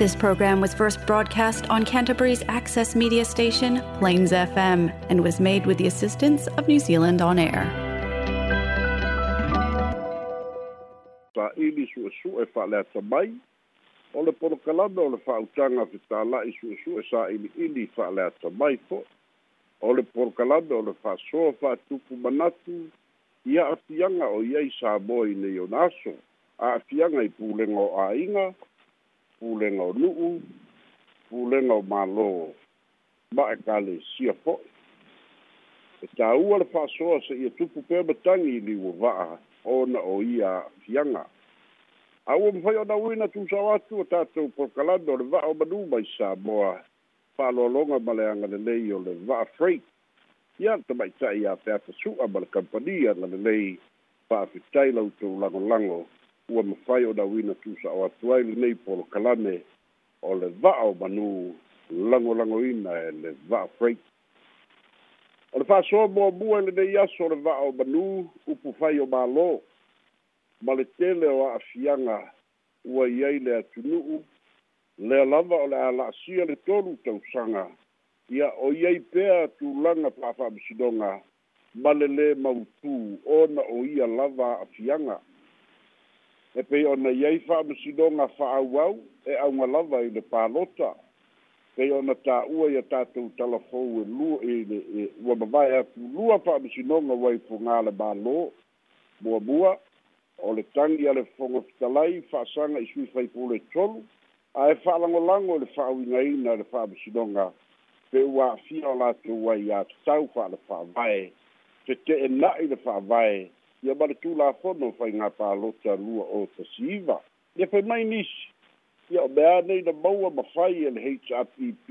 This program was first broadcast on Canterbury's access media station, Plains FM, and was made with the assistance of New Zealand On Air. ia afiaga o iai sa mo i nei ona i pulega o āiga fulenga o nu'u fulenga o mālō ma'e kalesia fo'i e tāua le fa'asoa se ia tupu pea matagi i liuava'a ona o ia a'afiaga aua mafai ona uina tusao atu o tatou porokalame o le va'a o manū mai sa moa fa'aloaloga ma le agalelei o le va'a freit ia le tama'ita'i a peatasu'a ma le kampani agalelei fa'afitai lautou lagolago ua mafai o nauina tuusa'o atu ai lenei polokalame o le va'o manū lagolagoina e le va'a freight o le fa'asoa muamua i lenei aso o le o manū upu fai o mālō ma le tele o a'afiaga ua i ai le atunu'u lea lava o le a la'asia le tolu tausaga ia o i ai pea tulaga fa'afa'amasinoga ma le lē mautū ona o ia lava a'afiaga e pei ona iai fa'amasinoga fa'auau e auga lava i le palota pei ona tā'ua ia tatou talafou e lu e ile e ua mavae atu lua fa'amasinoga uai fogā le mālō bua o le tagi a le fofoga fitalai fa'asaga i sui faipule tolu ae fa'alagolago lango le na e le fa'amasinoga pe ua afia o latou ai a te fa'ale fa'avae fete'ena'i le fa'avae ia ma le tulafono pa lota lua o tasiiva ia fai mai nisi ia o mea nei na maua mafai e le hpp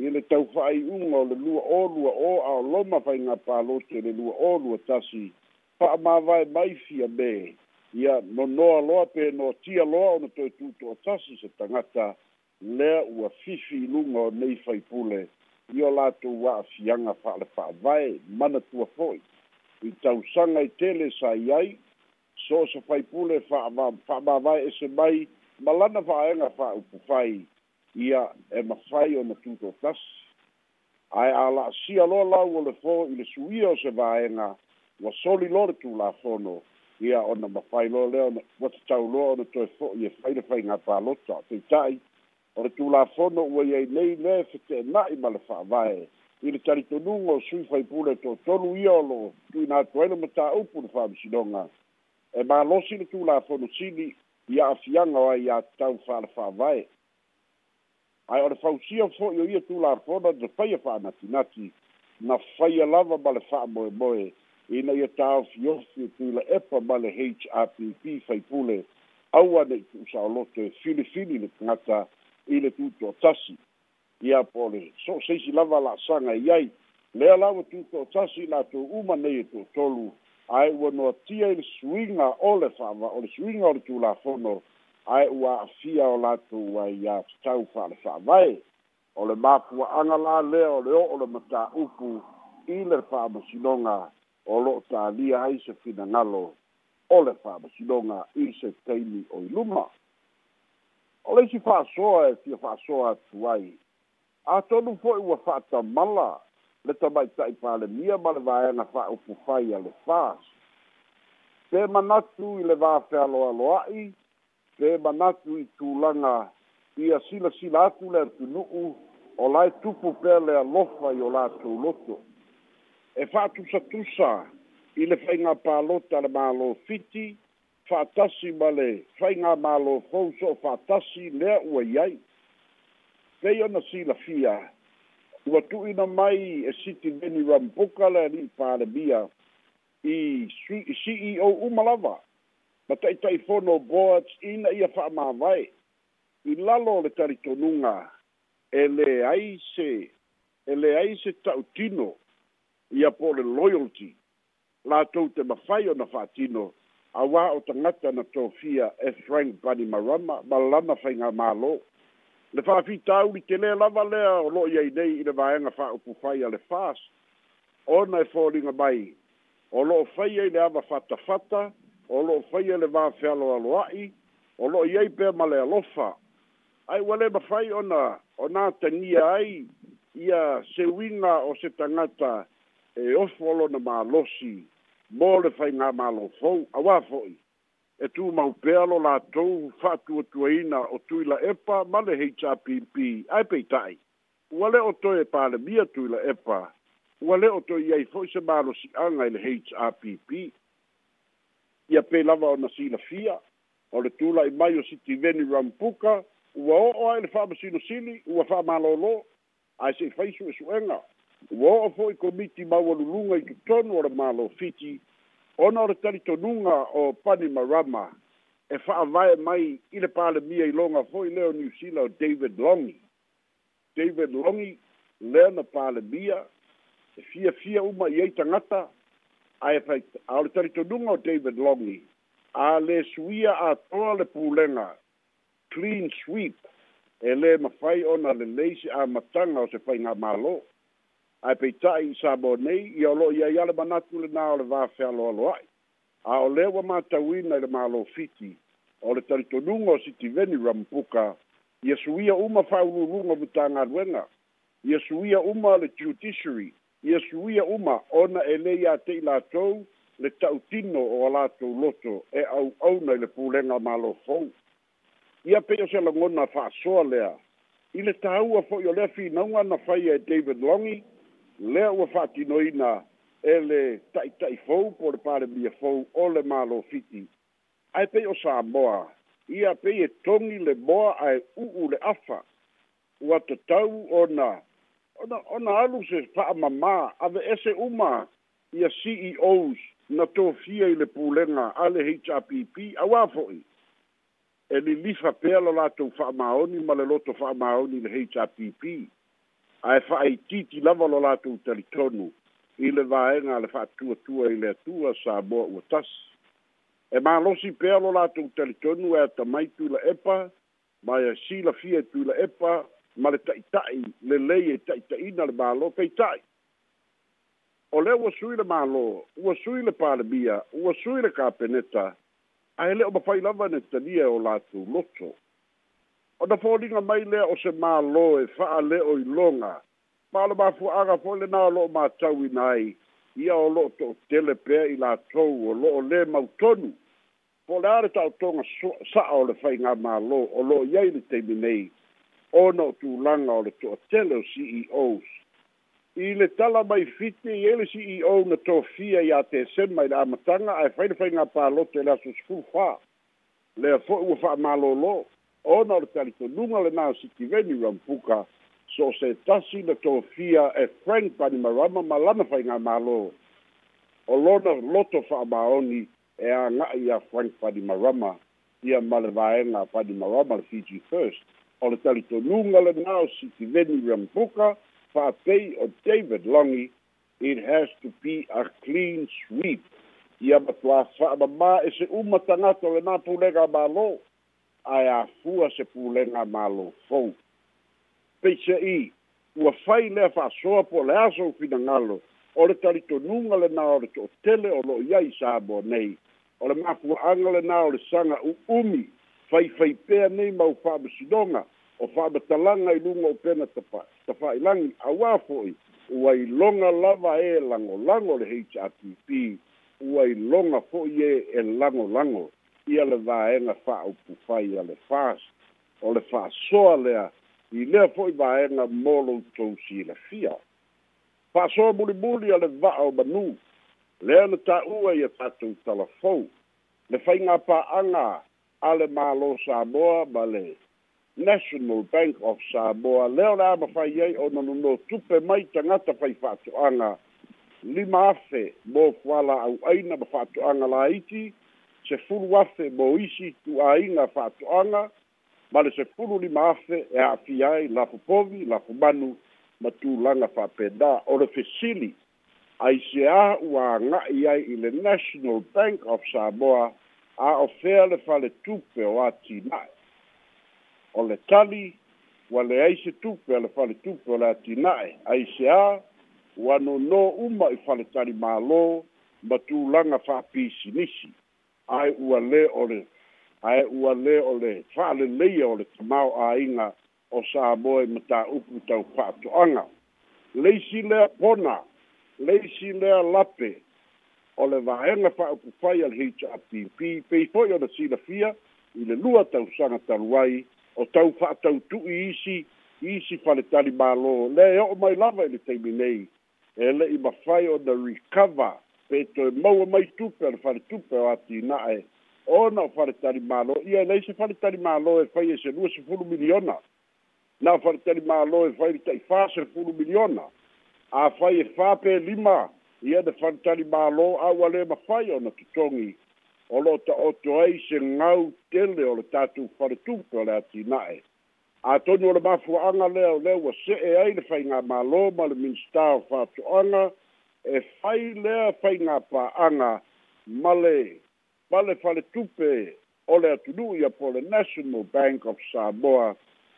ia le taufa'aiʻuga o le lua ōlua ō aoloma faigā palota i e le lua ōlua tasi fa'amāvae mai fia me ia nonoa loa pe noatia loa ona toe tuto'o tasi se tagata lea ua fifiluga o nei faipule i o latou a'afiaga vai, fa'avae tua fo'i i tau sanga i tele sa i ai so o se faipule fa'amavae ese mai ma lana fa'aega fa'aupu fai ia e mafai ona tutotasi ae a la'asia loa lau o le fō i le suia o se vaega ua soli lo le tulafono ia o ona mafai loa lea ona ua tatauloa o toe fo'i e fai le faiga palota o teita'i o le tulafono ua iai nei na i ma le fa'avae i le talitonuga o sui faipule toʻatolu ia o lo tuina atu ai le e mataupu le faamasinoga e malosi le tulafonosili ia afiaga o ai iā tatau faalefaavae ae o le fausia fo'i o ia tulafona na faia fa'anatinati na faia lava ma le fa'amoemoe ina ia taofiofi tuila epa ma le hrpp faipule aua ne i tu'usaoloto e filifili le tagata i le tutoatasi ia pole so sei si lava la sanga yai le ala o tu to tasi la to uma nei to tolu ai wo no tia il swinga ole fava ole swinga ole tu la fono ai wa afia o la to wa ia tau fa le fa vai ole mafu anga la le ole o ole mata upu iler fa ma sinonga ole ta li ai se fina ngalo ole fa si sinonga i se teini o iluma Ole si fa soa e si fa soa tuai a atonu fo'i o ua fa'atamala le tamaita'i palemia ma le fa fa'aupu fai ale le fas pe manatu i le va vafealoaloa'i pe manatu i tulaga ia silasila atu le atunu'u o lae tupu pea le alofa i o latou loto e fa'atusatusa i le fa faiga palota le mālō fiti fa'atasi male fa faiga malo fou so o fa'atasi lea ua i fei ona silafia ua tu'uina mai e city veni rampuka ni ali'i palemia i ceo uma lava ma ta'ita'i fono boards ina ia fa'amāwae i lalo o le talitonuga e leai se e aise se ta'utino ia po le loyalty latou te mafai ona fa'atino auā o tagata na tofia e frank Marama. ma lana faigā mālō le fa fi tau li tele la vale o lo ye dei le va nga fa o fai le fas o na fo e li nga bai o lo fai ye le ava fatta fatta o lo fai le va fe lo lo ai o lo ye pe ma le lo fa ai wale ba fai ona ona te ni ai ia se winga o se tangata e o folo na ma losi mo le fai nga ma lo fo a wa fo i e tu mau pealo la tou fatua tuaina o tuila epa ma le HRPP ai peitai. Ua le oto e pale mia tuila epa, ua o oto i ai se malo si anga i le HRPP. Ia pe lava o sila fia, o le tula i mai o si tiveni rampuka, ua o o ai le fama sino sili, ua fama malolo, ai se faisu e suenga. Ua o fo i komiti maua lulunga i tutonu o le malo fiti, ona o le talitonuga o pani marama e fa'avae mai i le palemia i loga fo'i leo ni niusila o david longi david longi lea na palemia e fiafia uma i ai tagata ae a o le talitonuga o david longi a le suia atoa le pulega clean sweep e lē mafai ona lelei se matanga o se faigamālō ae peita'i sabo nei ia o lo'o iai ale manatu lenā o le vafealoaloa'i a o lea ua matauina i le mālō fiti o le talitonuga o sitiveni rampuka ia suia uma fa'aululuga o matagaluega ia suia uma le judiciary ia suia uma ona e lē iā te'i latou le ta'utino o a latou loto e au'auna i le pulega o mālō fou ia pei o se alagona fa'asoa lea i le tāua fo'i o lea finauga na faia e david longi lea ua fa'atinoina e le ta'ita'i fou po le palemia fou o le mālō fiti ae pei o samoa ia pei e togi le moa ae u'u le afa ua tatau ona ona ona alu se fa'amamā ave ese uma ia ceos na tofia i le pulega a le hpp auā fo'i e lilifa pea lo latou fa'amaoni ma le loto fa'amaoni le hpp ae fa'aitiiti lava lo latou talitonu i le vaega a le fa'atuatua i le atua sa moa ua tasi e malosi pea lo latou talitonu e atamai tuila epa ma e silafia e tuila epa ma le ta'ita'i lelei e ta'ita'ina le malo peita'i o lea ua sui le malo ua sui le palemia ua sui le kapeneta ae le'o mafai lava e na italia o latou loto o da fōlinga mai lea o se mā lō e wha'a le o i longa. Mā lo mā fu aga fō le nā lo mā tau i nai, ia o lo to tele pē i la tau o lo le mau tonu. le are tau tonga sa o le whai ngā mā lō, o lo iai le te minei, o na o langa o le to tele o CEOs. I le tala mai fiti, i ele CEO na tō fia i a te sen mai la amatanga, ai whai le whai ngā pā lo te la su skuwha, le a fō ua wha'a mā lō lō. ona o le talitonuga lenā sitiveni raupuka so o se tasi na tofia e frank panimarama ma lana faigā mālō o lona loto fa'amaoni e aga'i a frank panimarama ia ma le vaega panimarama le fiji first o le talitonuga lenā o sitiveni raupuka fa'apei o david longi it has to be a clean sweep ia matuā fa'amamā e se uma tagata o lenā pulega mālō ae afua se pulega malo fou peiseʻi ua fai lea fa'asoa po o le aso finagalo o le talitonuga lenā o le to'otele o lo'o i ai sa moa nei o le mafua'aga lenā o le saga u'umi fai pea nei mau fa'amasinoga o fa'amatalaga i lunga o pena tafa'ailagi auā fo'i ua longa lava e lagolago le htrpp ua longa fo'i e, e lango lango ia le vaega fa'aupufai a le fas o le fa'asoa lea i lea fo'i vaega mo loutou silafia fa'asoa mulimuli a le va'a o manū lea na ta'ua ia tatou talafou le faiga pa'aga a le mālō samoa ma le national bank of samoa lea o le a mafai ai ona nonō tupe mai tagata fai fa'ato'aga lima afe mo fuala au'aina ma fa'ato'aga la iti se fulu afe mo isi tu ainga fa toanga ma le se fulu lima afe e a fi ai la fupovi la fumanu ma tu langa fa peda o le fesili a isi a ua nga i ai i le National Bank of Samoa a o fea le fa le tupe o a tinae o le tali wa le aise tupe a le fa le tupe o le a tinae a isi a ua no no uma i fa le tali malo ma tu langa fa pisi nisi ae ua lē ole ae ua lē ole fa'aleleia ole tamao āiga o sa moe matāupu tau fa'ato'aga leisi lea pona leisi lea lape o le vaega fa'aupu fai a le hapipi pei fo'i ona silafia i le lua tausaga talu ai o tau fa'atautu'i isi isi faletali mālō lea e o'o mai lava i le taimi nei e le'i mafai ona recover peto e maua mai tupe ala fare tupe o ati na e ona o fare tari malo ia nei se fare tari malo e fai e se lua se fulu miliona na o fare tari malo e fai tai fa se fulu miliona a fai e fa pe lima ia de fare tari malo a wale ma fai ona tutongi o lo ta o to ai se ngau tele o le tatu fare tupe ala ati na e a tonu ola mafuaaga lea o lea ua see ai le faiga mālō ma le minista o fa atoʻaga e fai lea fai ngā pāanga male, male fale tupe o le atunu ia po le National Bank of Samoa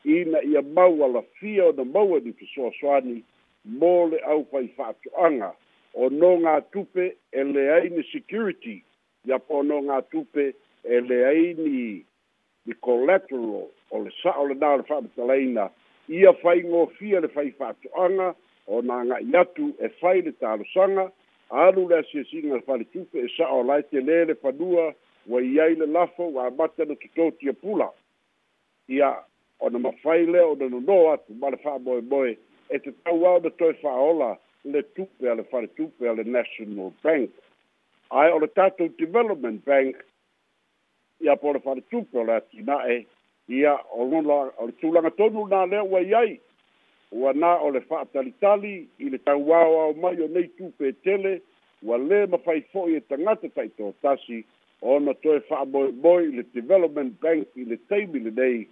ina ia mau ala fia o na mau e ni fisoa soani mō le au fai whātuanga o no ngā tupe e le aini security ia po no ngā tupe e le aini ni collateral o le sa o le nā le whātuanga ia fai ngō fia le fai whātuanga ona aga'i atu e fai le talosaga alu le asiasiga faletupe e sa'o lai te le padua ua i le lafo wa amata na totou tia pula ia ona ma lea ona tu atu fa boy fa'amoemoe e tatau ao de toe faola le tupe a le faletupe a le national bank ai o le tatou development bank ia po le faletupe o le e ia ona lola o le tonu na lea ua i ua nā o le fa'atalitali i le tauāoao mai o nei tupetele ua lē mafai fo'i e tagata ta'itotasi ona toe fa'amoemoe i le development bank i le taimi lenei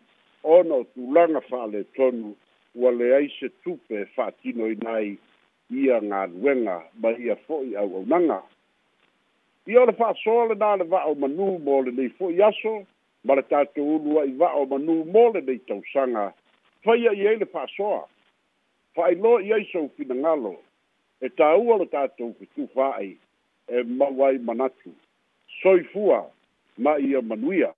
ona o tulaga fa'alētonu ua leai se tupe fa'atino ina ai ia galuega ma ia fo'i au'aunaga ia o le fa'asoa lenā le va'o manū mo lenei fo'i aso ma le tatou ulu a'i va'o manū mo lenei tausaga faia i ai le fa'asoa failo i ai sou finagalo e tāua lo tatou tu fai e mawai manatu soifua mai ia manuia